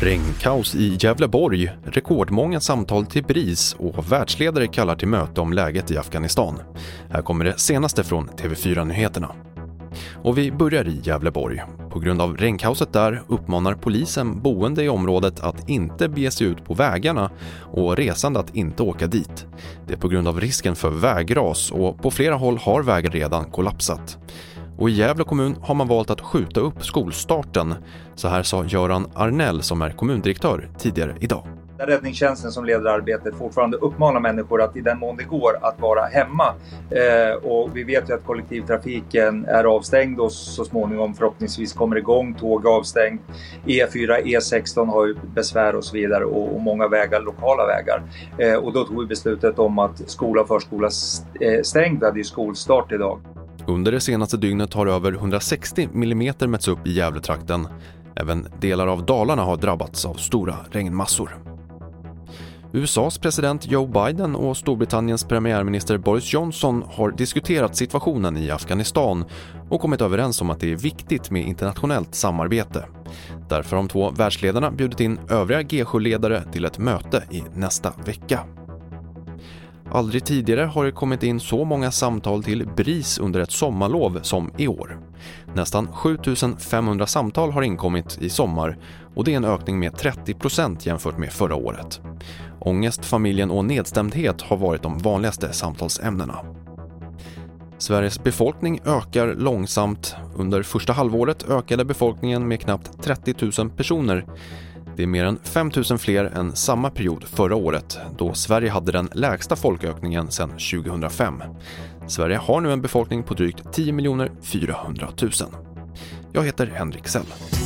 Regnkaos i Gävleborg, rekordmånga samtal till BRIS och världsledare kallar till möte om läget i Afghanistan. Här kommer det senaste från TV4-nyheterna. Och vi börjar i Gävleborg. På grund av regnkaoset där uppmanar polisen boende i området att inte bege sig ut på vägarna och resande att inte åka dit. Det är på grund av risken för vägras och på flera håll har vägar redan kollapsat. Och i Gävle kommun har man valt att skjuta upp skolstarten. Så här sa Göran Arnell som är kommundirektör tidigare idag. Räddningstjänsten som leder arbetet fortfarande uppmanar människor att i den mån det går att vara hemma. Eh, och vi vet ju att kollektivtrafiken är avstängd och så småningom förhoppningsvis kommer igång. Tåg är avstängt. E4, E16 har ju besvär och så vidare och, och många vägar, lokala vägar. Eh, och då tog vi beslutet om att skola och förskola stängda, eh, stängd. Vi hade ju skolstart idag. Under det senaste dygnet har över 160 mm mätts upp i Gävletrakten. Även delar av Dalarna har drabbats av stora regnmassor. USAs president Joe Biden och Storbritanniens premiärminister Boris Johnson har diskuterat situationen i Afghanistan och kommit överens om att det är viktigt med internationellt samarbete. Därför har de två världsledarna bjudit in övriga G7-ledare till ett möte i nästa vecka. Aldrig tidigare har det kommit in så många samtal till BRIS under ett sommarlov som i år. Nästan 7500 samtal har inkommit i sommar och det är en ökning med 30% jämfört med förra året. Ångest, familjen och nedstämdhet har varit de vanligaste samtalsämnena. Sveriges befolkning ökar långsamt. Under första halvåret ökade befolkningen med knappt 30 000 personer det är mer än 5 000 fler än samma period förra året då Sverige hade den lägsta folkökningen sedan 2005. Sverige har nu en befolkning på drygt 10 400 000. Jag heter Henrik Sell.